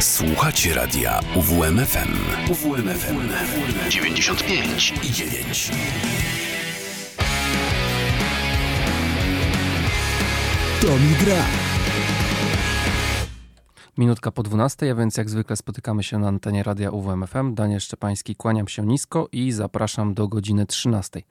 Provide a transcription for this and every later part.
Słuchacie radia UWMFM. UWMFM 95 i 9. To mi gra. Minutka po 12, a więc jak zwykle spotykamy się na antenie radia UWMFM. Daniel Szczepański, kłaniam się nisko i zapraszam do godziny 13.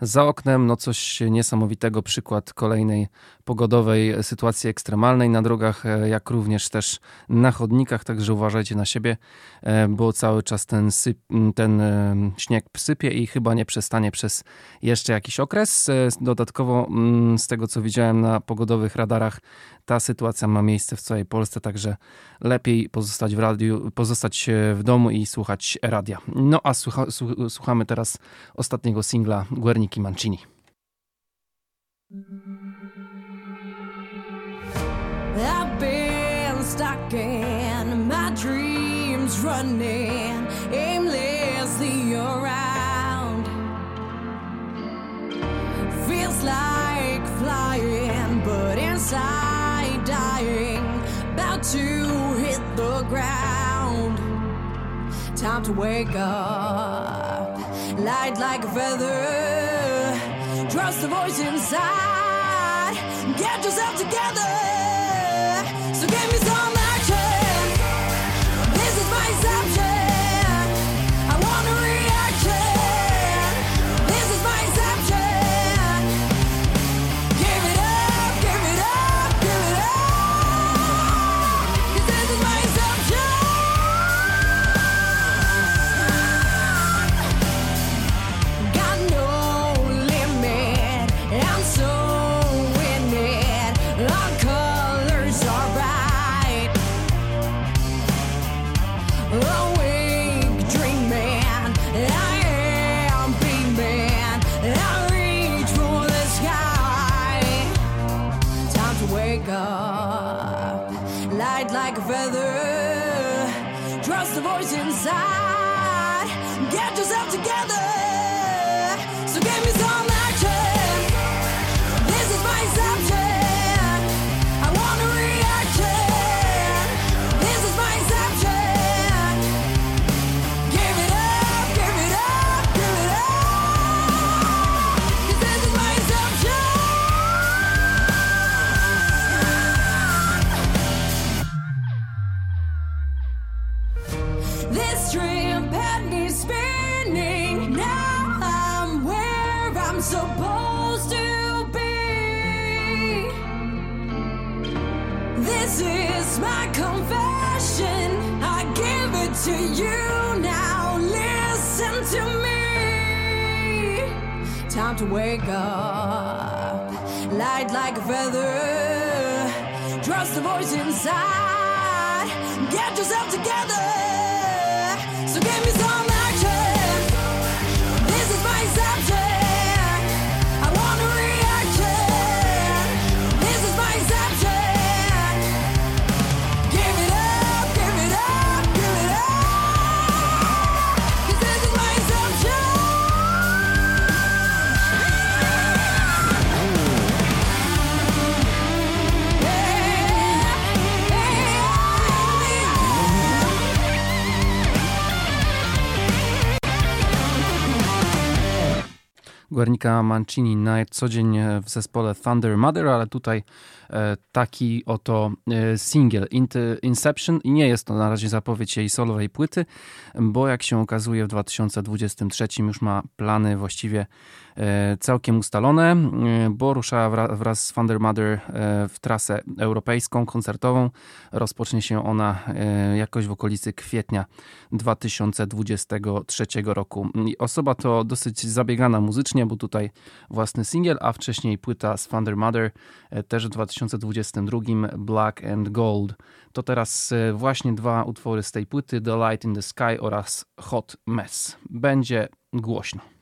Za oknem no coś niesamowitego, przykład kolejnej pogodowej sytuacji ekstremalnej na drogach, e, jak również też na chodnikach, także uważajcie na siebie, e, bo cały czas ten, syp, ten e, śnieg sypie i chyba nie przestanie przez jeszcze jakiś okres. Dodatkowo z tego co widziałem na pogodowych radarach, ta sytuacja ma miejsce w całej Polsce, także lepiej pozostać w radiu, pozostać w domu i słuchać radia. No a słucha, słuchamy teraz ostatniego singla Guerniki Mancini. I've been stuck in my dreams running aimlessly around Feels like flying but inside About to hit the ground. Time to wake up. Light like a feather. Trust the voice inside. Get yourself together Guernica Mancini na co dzień w zespole Thunder Mother, ale tutaj taki oto e, single Inception i nie jest to na razie zapowiedź jej solowej płyty, bo jak się okazuje w 2023 już ma plany właściwie E, całkiem ustalone, e, bo ruszała wraz z Thunder Mother e, w trasę europejską, koncertową. Rozpocznie się ona jakoś w okolicy kwietnia 2023 roku. Osoba to dosyć zabiegana muzycznie, bo tutaj własny singiel, a wcześniej płyta z Thunder Mother też w 2022 Black and Gold. To teraz właśnie dwa utwory z tej płyty, The Light in the Sky oraz Hot Mess. Będzie głośno.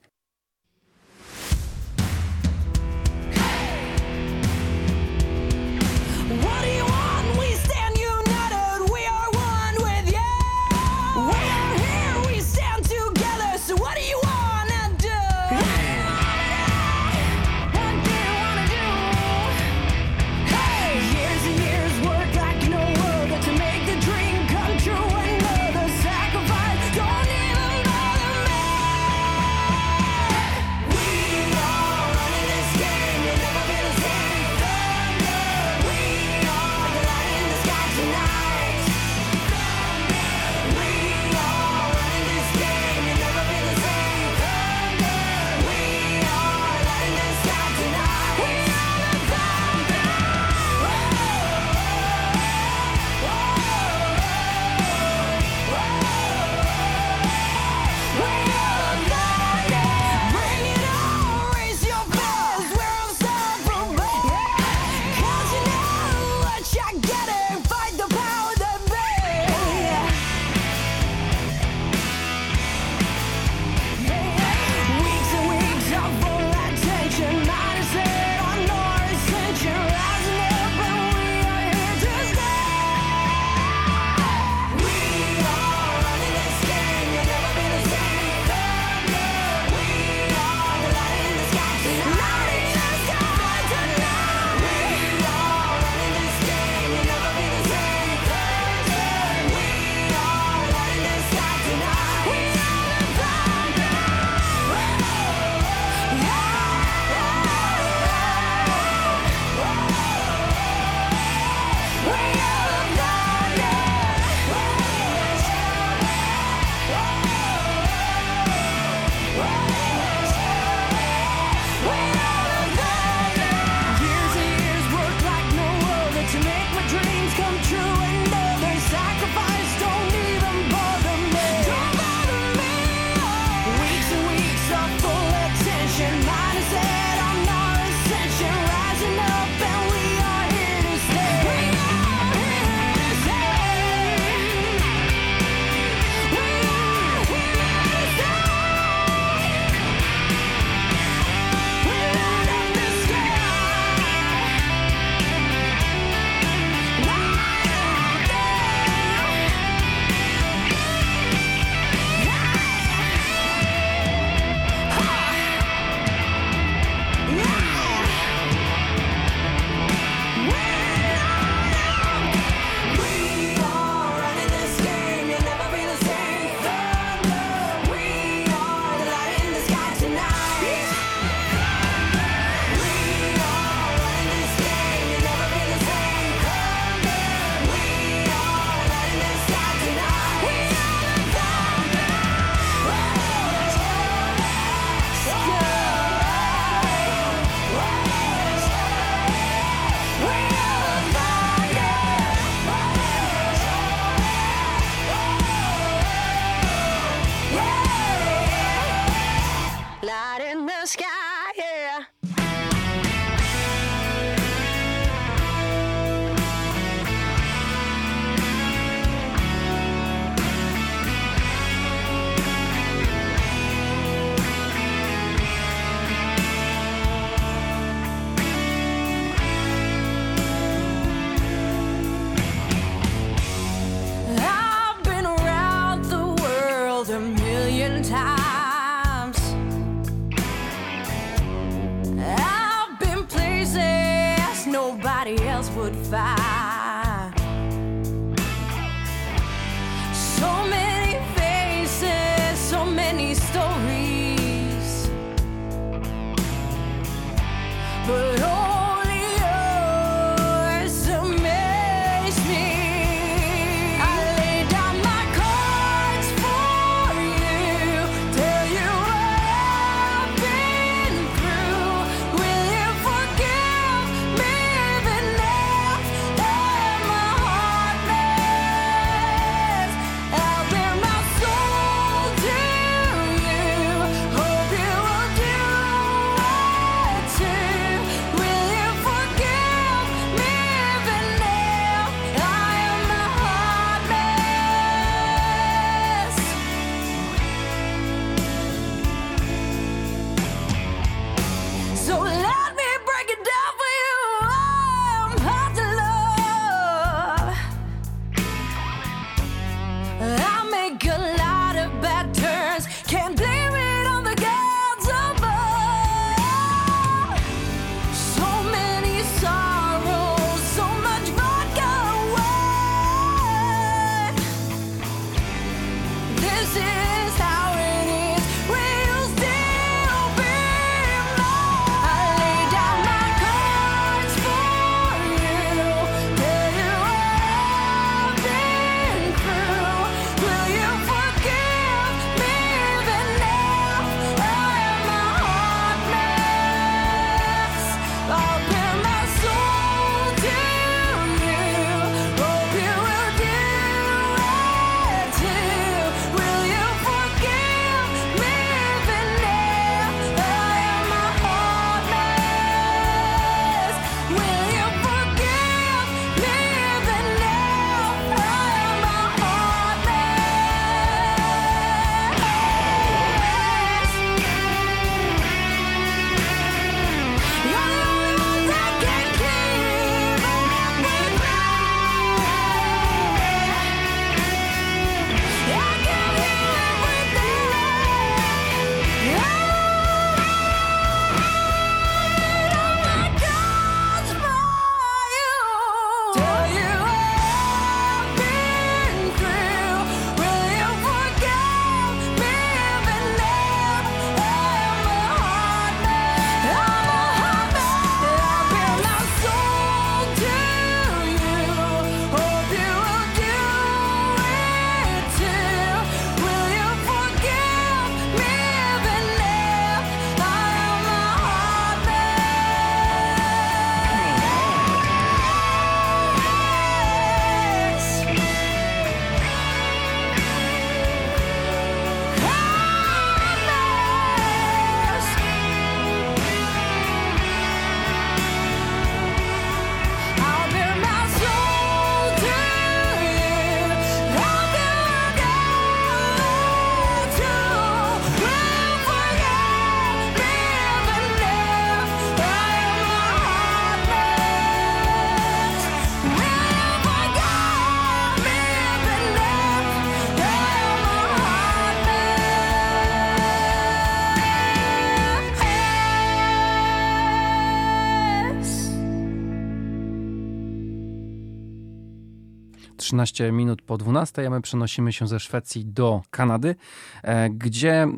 13 minut po 12, a my przenosimy się ze Szwecji do Kanady, e, gdzie e,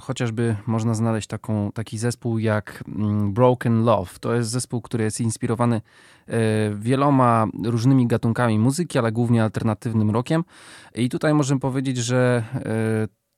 chociażby można znaleźć taką, taki zespół jak mm, Broken Love. To jest zespół, który jest inspirowany e, wieloma różnymi gatunkami muzyki, ale głównie alternatywnym rockiem. I tutaj możemy powiedzieć, że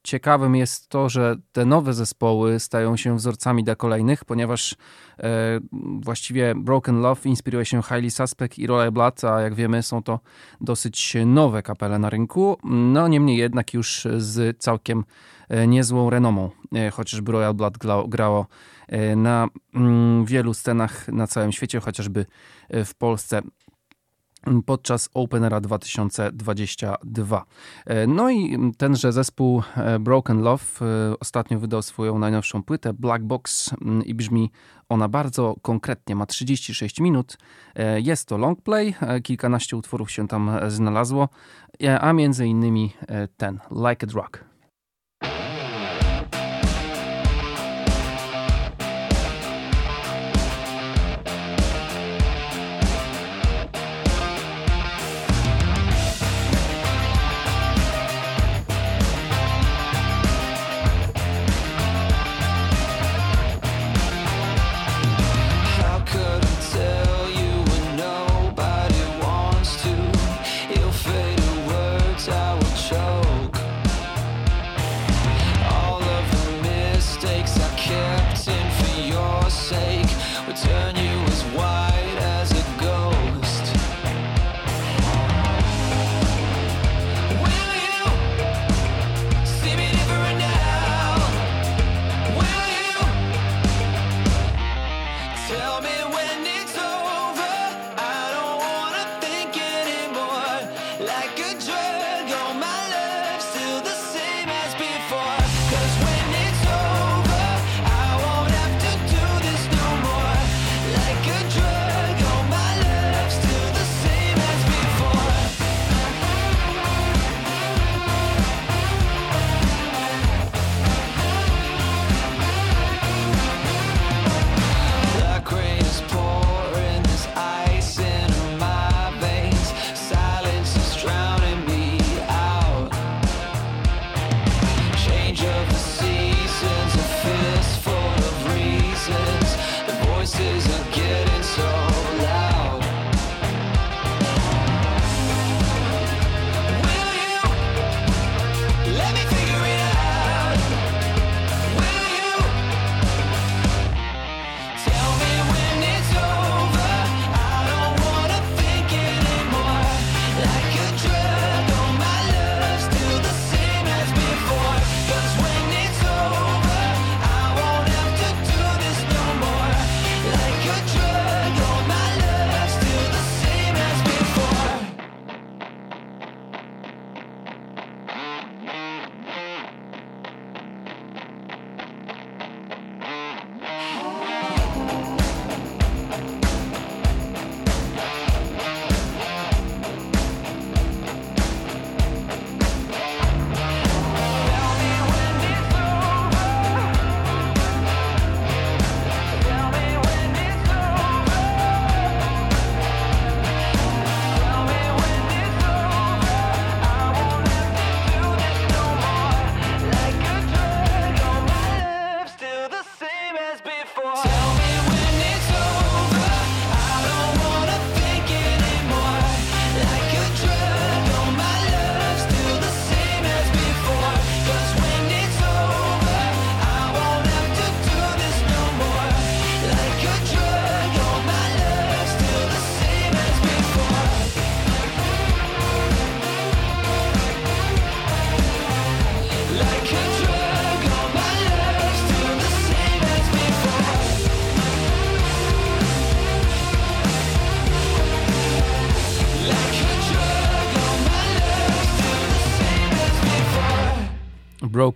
ciekawym jest to, że te nowe zespoły stają się wzorcami dla kolejnych, ponieważ e, właściwie Broken Love inspiruje się Highly Suspect i Royal Blood, a jak wiemy są to dosyć nowe kapele na rynku, no niemniej jednak już z całkiem e, niezłą renomą, e, chociażby Royal Blood grało e, na mm, wielu scenach na całym świecie, chociażby w Polsce podczas Openera 2022. E, no i tenże zespół e, Broken Love e, ostatnio wydał swoją najnowszą płytę Black Box mm, i brzmi ona bardzo konkretnie, ma 36 minut. Jest to long play, kilkanaście utworów się tam znalazło, a między innymi ten Like a Drug.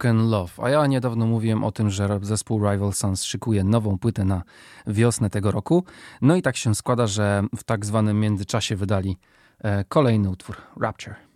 Broken Love. A ja niedawno mówiłem o tym, że zespół Rival Sons szykuje nową płytę na wiosnę tego roku. No i tak się składa, że w tak zwanym międzyczasie wydali e, kolejny utwór Rapture.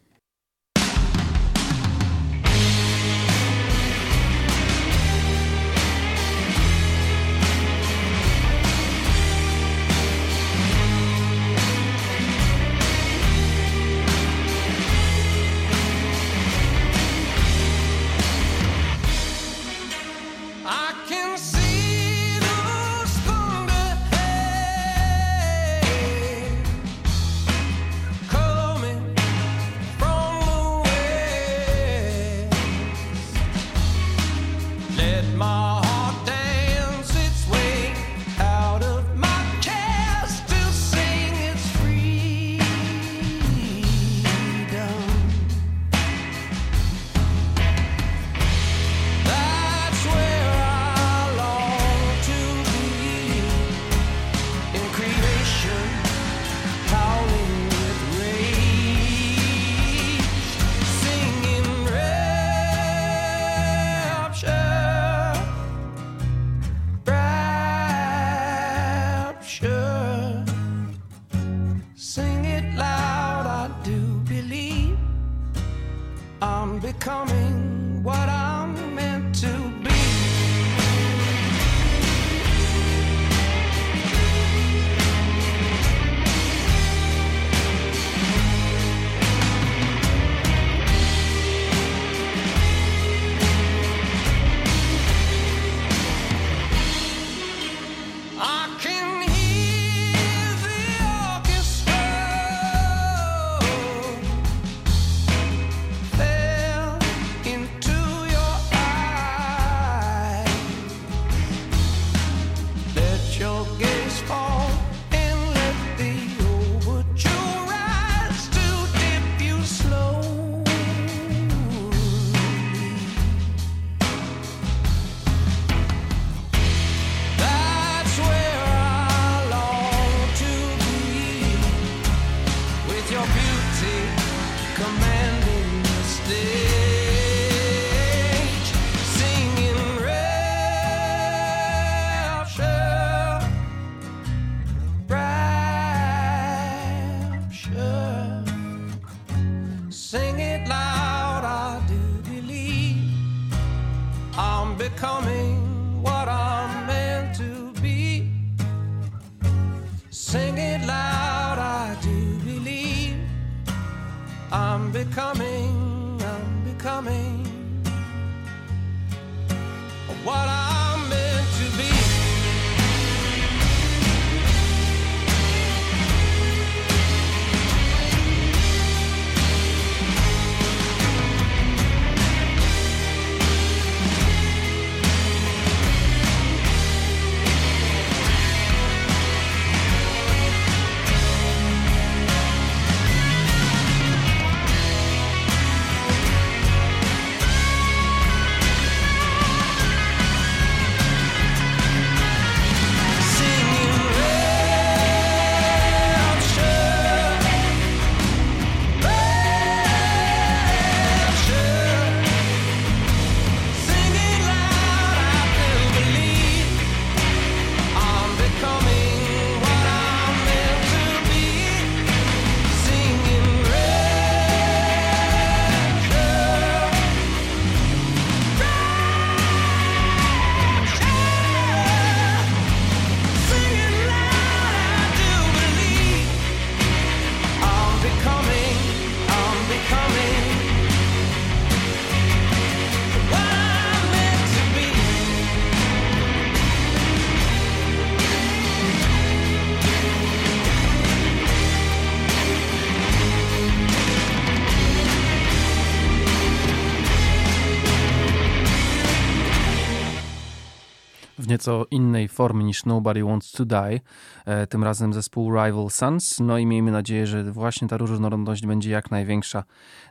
Becoming what I'm nieco innej formie niż Nobody Wants to Die, e, tym razem zespół Rival Sons. No i miejmy nadzieję, że właśnie ta różnorodność będzie jak największa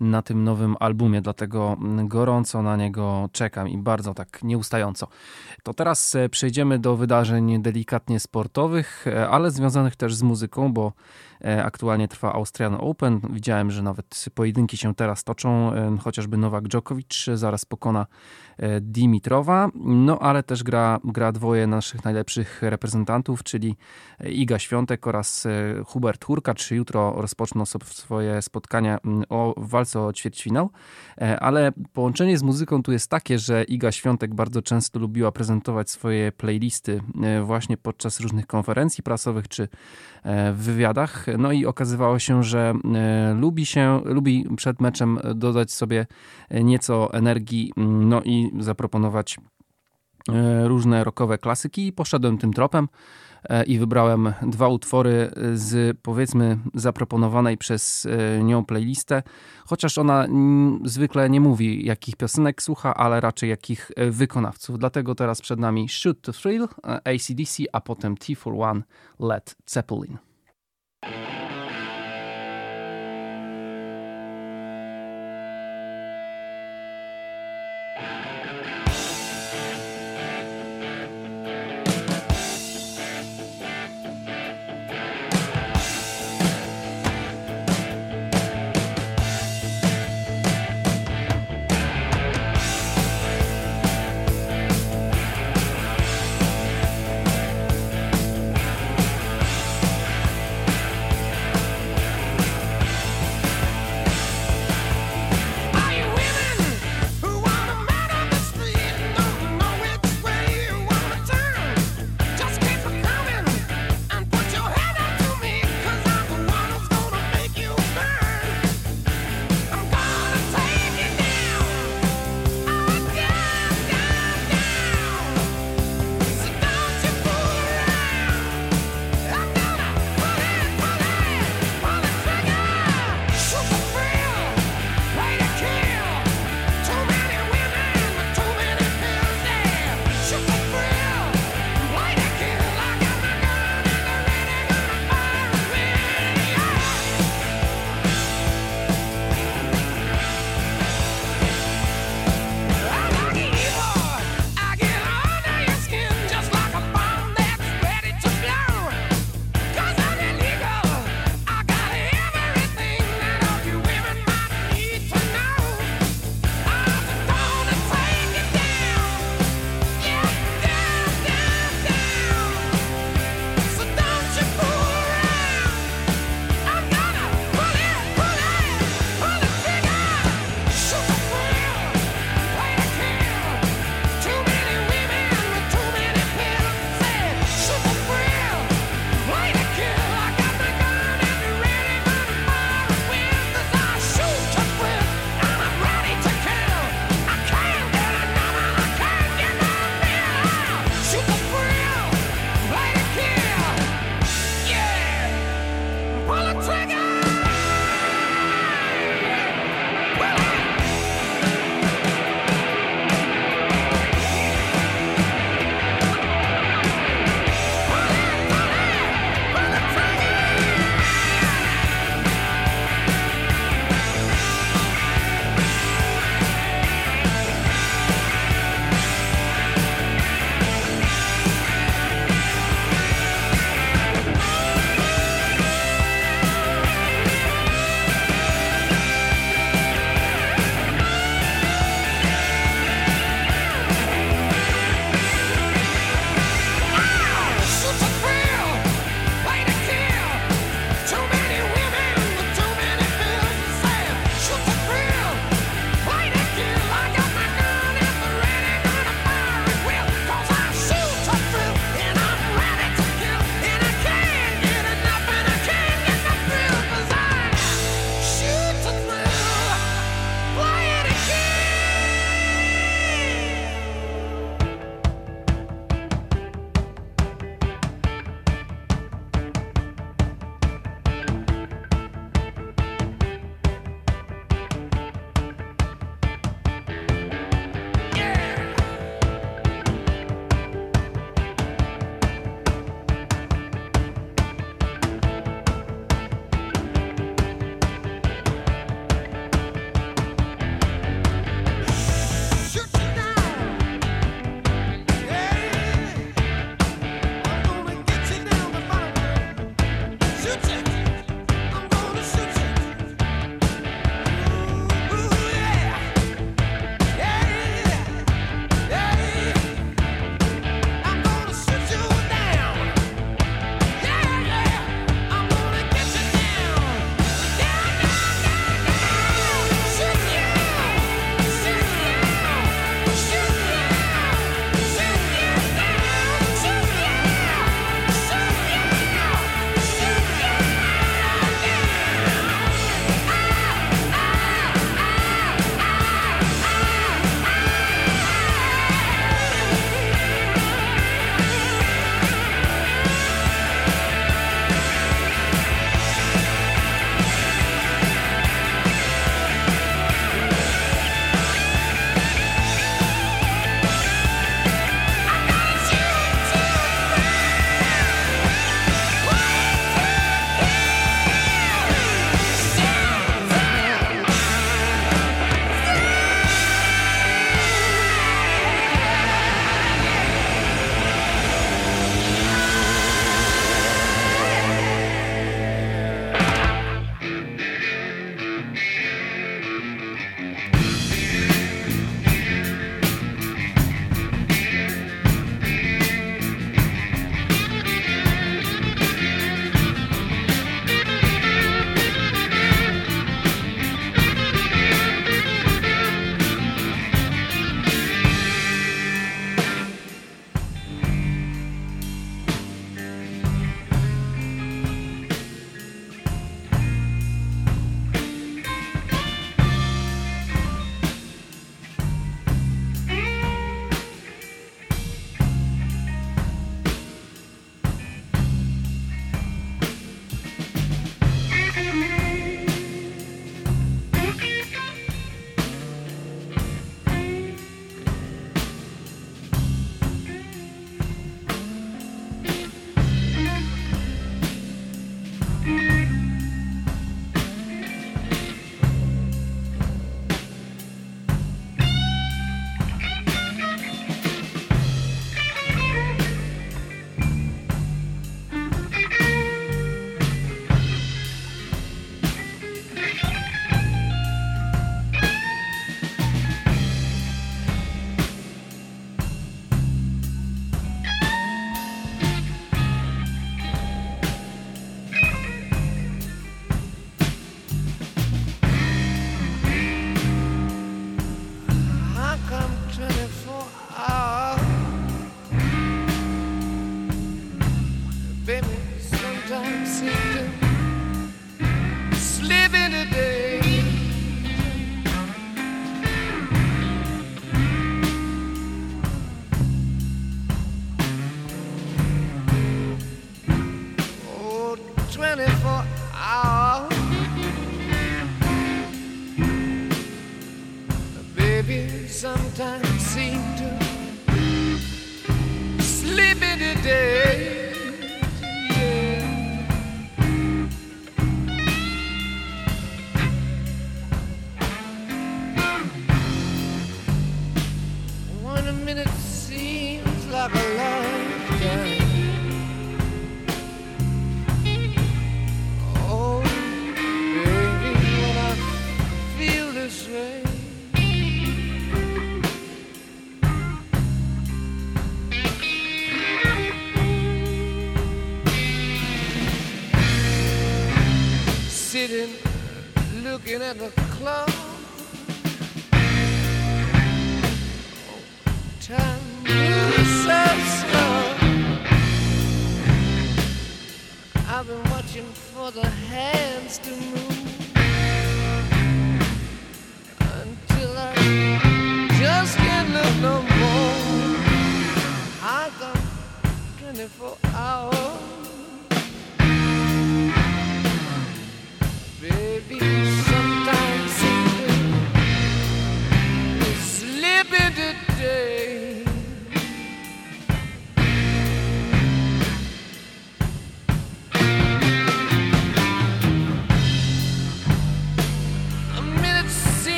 na tym nowym albumie, dlatego gorąco na niego czekam i bardzo tak nieustająco. To teraz e, przejdziemy do wydarzeń delikatnie sportowych, e, ale związanych też z muzyką, bo aktualnie trwa Austrian Open. Widziałem, że nawet pojedynki się teraz toczą, chociażby Nowak Djokovic zaraz pokona Dimitrowa, no ale też gra, gra dwoje naszych najlepszych reprezentantów, czyli Iga Świątek oraz e, Hubert Hurkacz. Jutro rozpoczną swoje spotkania o walce o ćwierćfinał, E, ale połączenie z muzyką tu jest takie, że Iga Świątek bardzo często lubiła prezentować swoje playlisty e, właśnie podczas różnych konferencji prasowych czy e, w wywiadach. No i okazywało się, że e, lubi się, lubi przed meczem dodać sobie nieco energii, no i zaproponować e, różne rockowe klasyki i poszedłem tym tropem e, i wybrałem dwa utwory z powiedzmy zaproponowanej przez e, nią playlistę, chociaż ona zwykle nie mówi jakich piosenek słucha, ale raczej jakich wykonawców. Dlatego teraz przed nami Shoot to Thrill, ACDC, a potem T for One, Led Zeppelin. didn't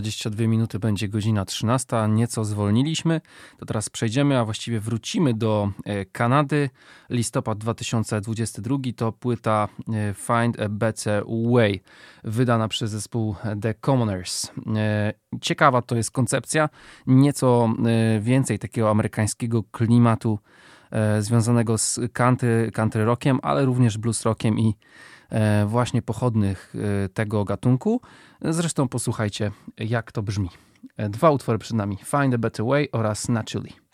22 minuty będzie godzina 13. Nieco zwolniliśmy. To teraz przejdziemy, a właściwie wrócimy do e, Kanady. Listopad 2022 to płyta e, Find a Better Way, wydana przez zespół The Commoners. E, ciekawa to jest koncepcja. Nieco więcej takiego amerykańskiego klimatu związanego z country, country rockiem, ale również blues rockiem i E, właśnie pochodnych e, tego gatunku. Zresztą posłuchajcie, jak to brzmi. E, dwa utwory przed nami: Find a Better Way oraz Naturally.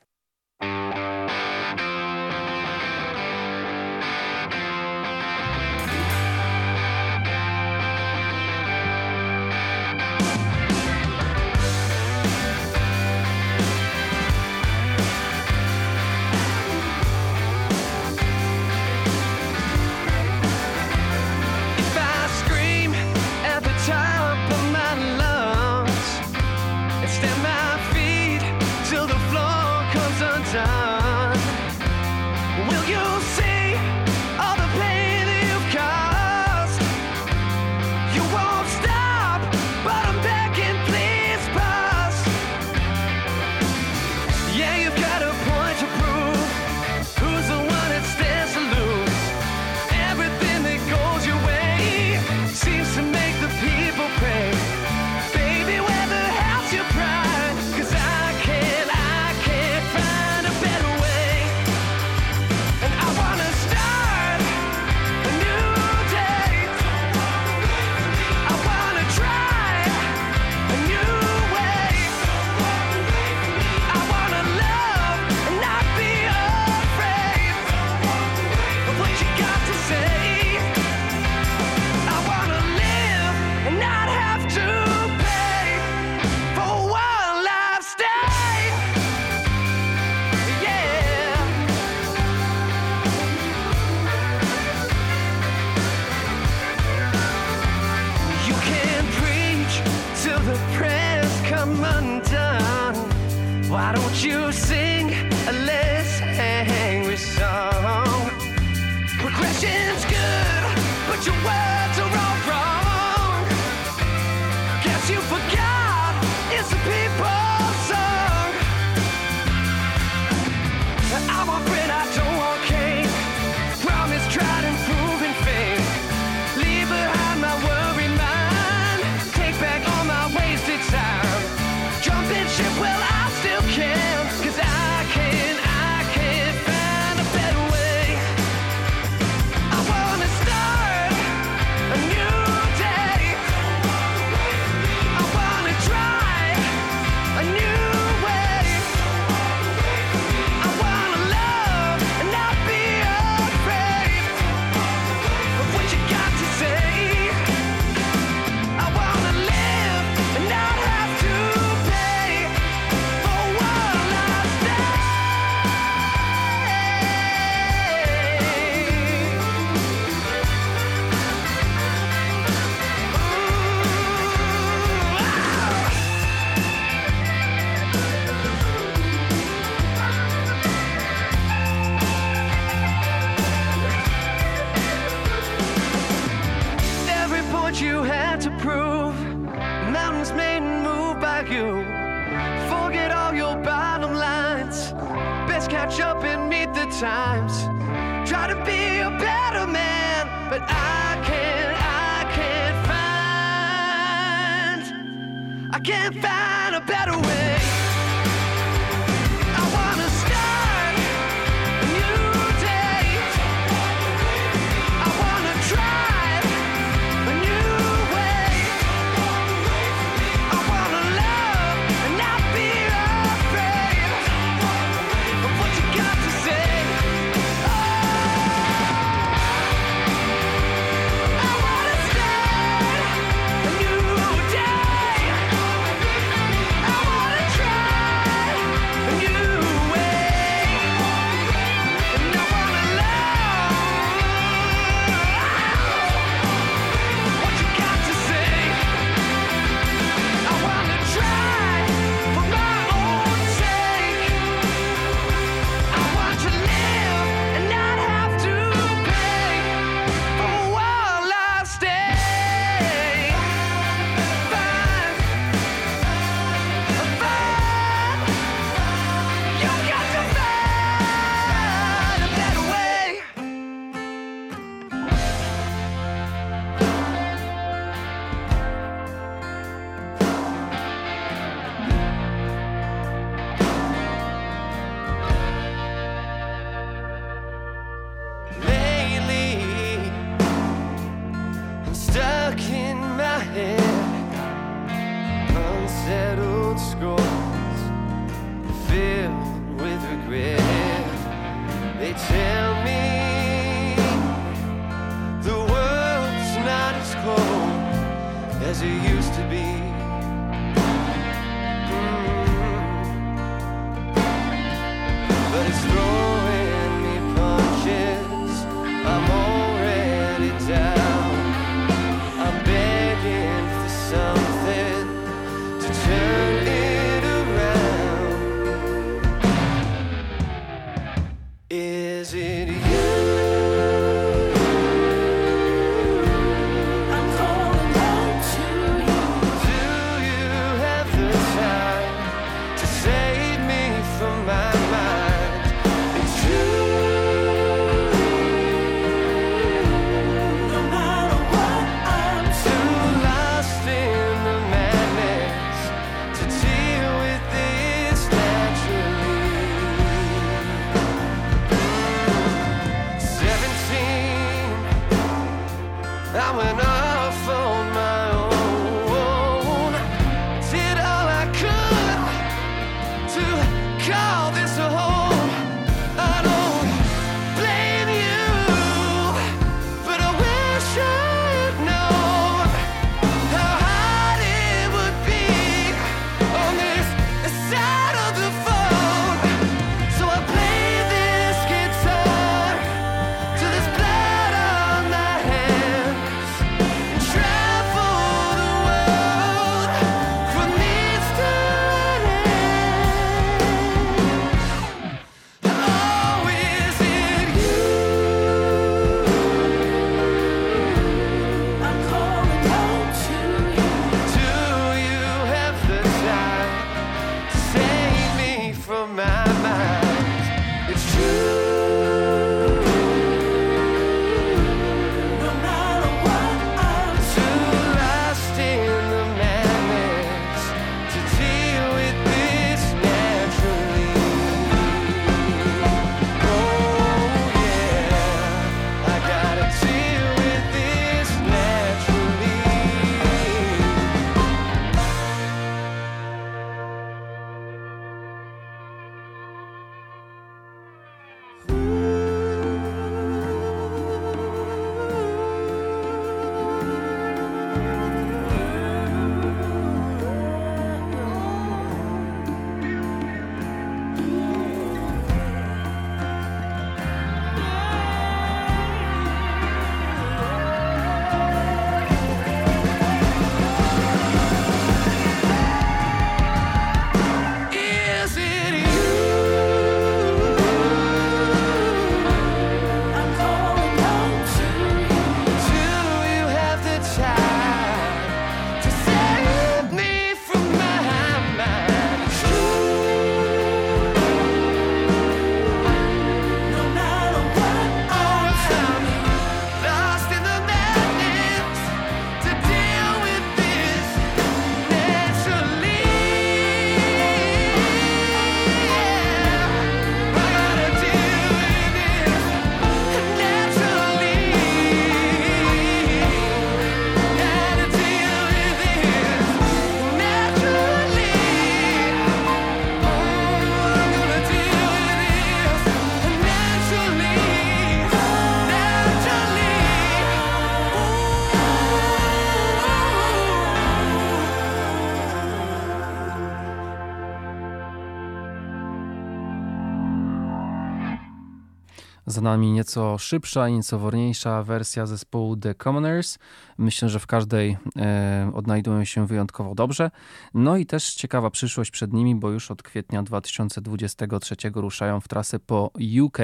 Nami nieco szybsza i nieco wolniejsza wersja zespołu The Commoners. Myślę, że w każdej e, odnajdują się wyjątkowo dobrze. No i też ciekawa przyszłość przed nimi, bo już od kwietnia 2023 ruszają w trasę po UK.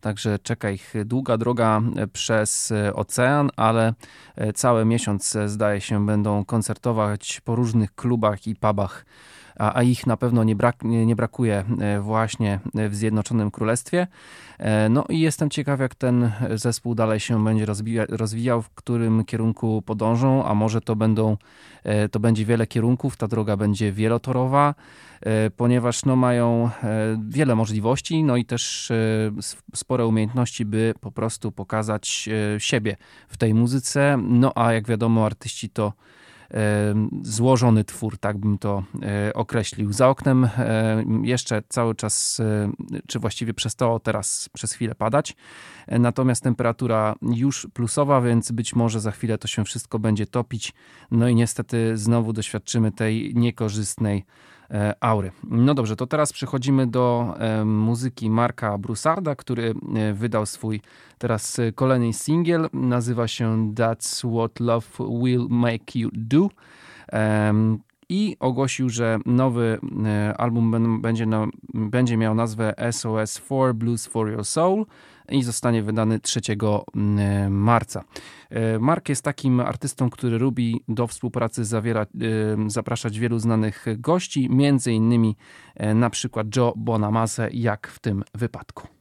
Także czeka ich długa droga przez e, ocean, ale e, cały miesiąc e, zdaje się będą koncertować po różnych klubach i pubach a, a ich na pewno nie, brak, nie, nie brakuje e, właśnie w Zjednoczonym Królestwie. E, No i jestem ciekaw, jak ten zespół dalej się będzie rozwija, rozwijał, w którym kierunku podążą, a może to będą, e, to będzie wiele kierunków, ta droga będzie wielotorowa, ponieważ no, mają wiele możliwości, no i też spore umiejętności, by po prostu pokazać siebie w tej muzyce. No a jak wiadomo, artyści to złożony twór, tak bym to e, określił. Za oknem e, jeszcze cały czas, e, czy właściwie przestało teraz przez chwilę padać, natomiast temperatura już plusowa, więc być może za chwilę to się wszystko będzie topić. No i niestety znowu doświadczymy tej niekorzystnej aury. No dobrze, to teraz przechodzimy do e, muzyki Marka Broussarda, który e, wydał swój teraz e, kolejny singiel. Nazywa się That's What Love Will Make You Do. I ogłosił, że nowy e, album będzie, na, będzie miał nazwę SOS 4 Blues for Your Soul i zostanie wydany 3 mm, marca. E, Mark jest takim artystą, który lubi do współpracy zawiera, e, zapraszać wielu znanych gości, między innymi e, na przykład Joe Bonamassa, jak w tym wypadku.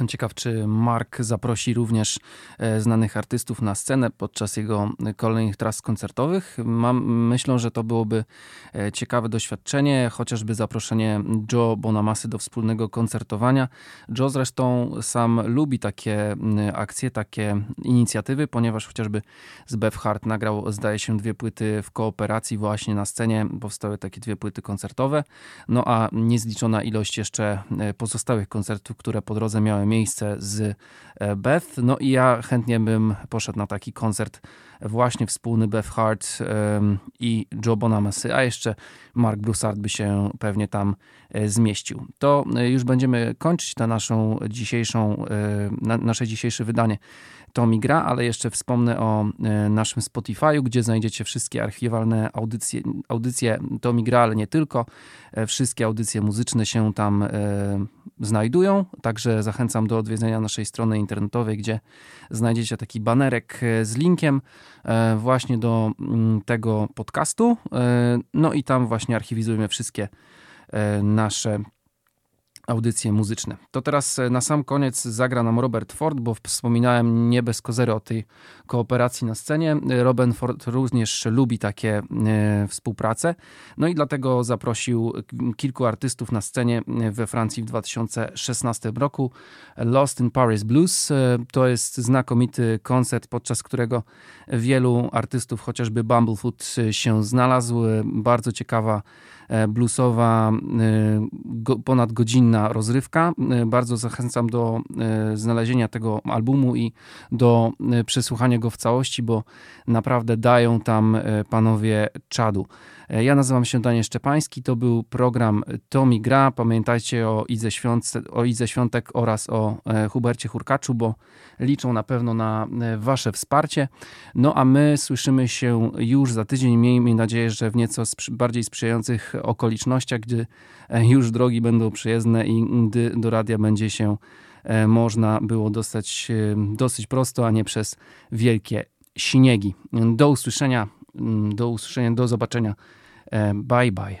Jestem ciekaw, czy Mark zaprosi również e, znanych artystów na scenę podczas jego kolejnych tras koncertowych. Mam, myślę, że to byłoby e, ciekawe doświadczenie, chociażby zaproszenie Joe Bonamasy do wspólnego koncertowania. Joe zresztą sam lubi takie akcje, takie inicjatywy, ponieważ chociażby z Bev Hart nagrał, zdaje się, dwie płyty w kooperacji właśnie na scenie. Powstały takie dwie płyty koncertowe. No a niezliczona ilość jeszcze e, pozostałych koncertów, które po drodze miały miejsce z e, Beth. No i ja chętnie bym poszedł na taki koncert właśnie wspólny Beth Hart i Joe Bonamassy, a jeszcze Mark Broussard by się pewnie tam e, zmieścił. To już będziemy kończyć na naszą dzisiejszą, na nasze dzisiejsze wydanie Tomi Gra, ale jeszcze wspomnę o naszym Spotify'u, gdzie znajdziecie wszystkie archiwalne audycje, audycje Tomi Gra, ale nie tylko. Wszystkie audycje muzyczne się tam znajdują, także zachęcam do odwiedzenia naszej strony internetowej, gdzie znajdziecie taki banerek e, z linkiem e, właśnie do mm, tego podcastu. E, no i tam właśnie archiwizujemy wszystkie nasze audycje muzyczne. To teraz e, na sam koniec zagra nam Robert Ford, bo wspominałem nie bez kozery o tej kooperacji na scenie. Robert Ford również lubi takie e, współprace, no i dlatego zaprosił kilku artystów na scenie e, we Francji w 2016 roku. Lost in Paris Blues to jest znakomity koncert, podczas którego wielu artystów, chociażby Bumblefoot się znalazł. Bardzo ciekawa E, bluesowa, e, ponadgodzinna rozrywka. E, bardzo zachęcam do znalezienia tego albumu i do przesłuchania go w całości, bo naprawdę dają tam panowie czadu. Ja nazywam się Daniel Szczepański, to był program Tomi Gra. Pamiętajcie o Idze, Świątek, o Idze Świątek oraz o Hubercie Hurkaczu, bo liczą na pewno na wasze wsparcie. No a my słyszymy się już za tydzień. Miejmy nadzieję, że w nieco bardziej sprzyjających okolicznościach, gdy e, już drogi będą przyjezdne i gdy do radia będzie się e, można było dostać e, dosyć prosto, a nie przez wielkie śniegi. Do usłyszenia, mm, do usłyszenia, do zobaczenia. Um, bye bye.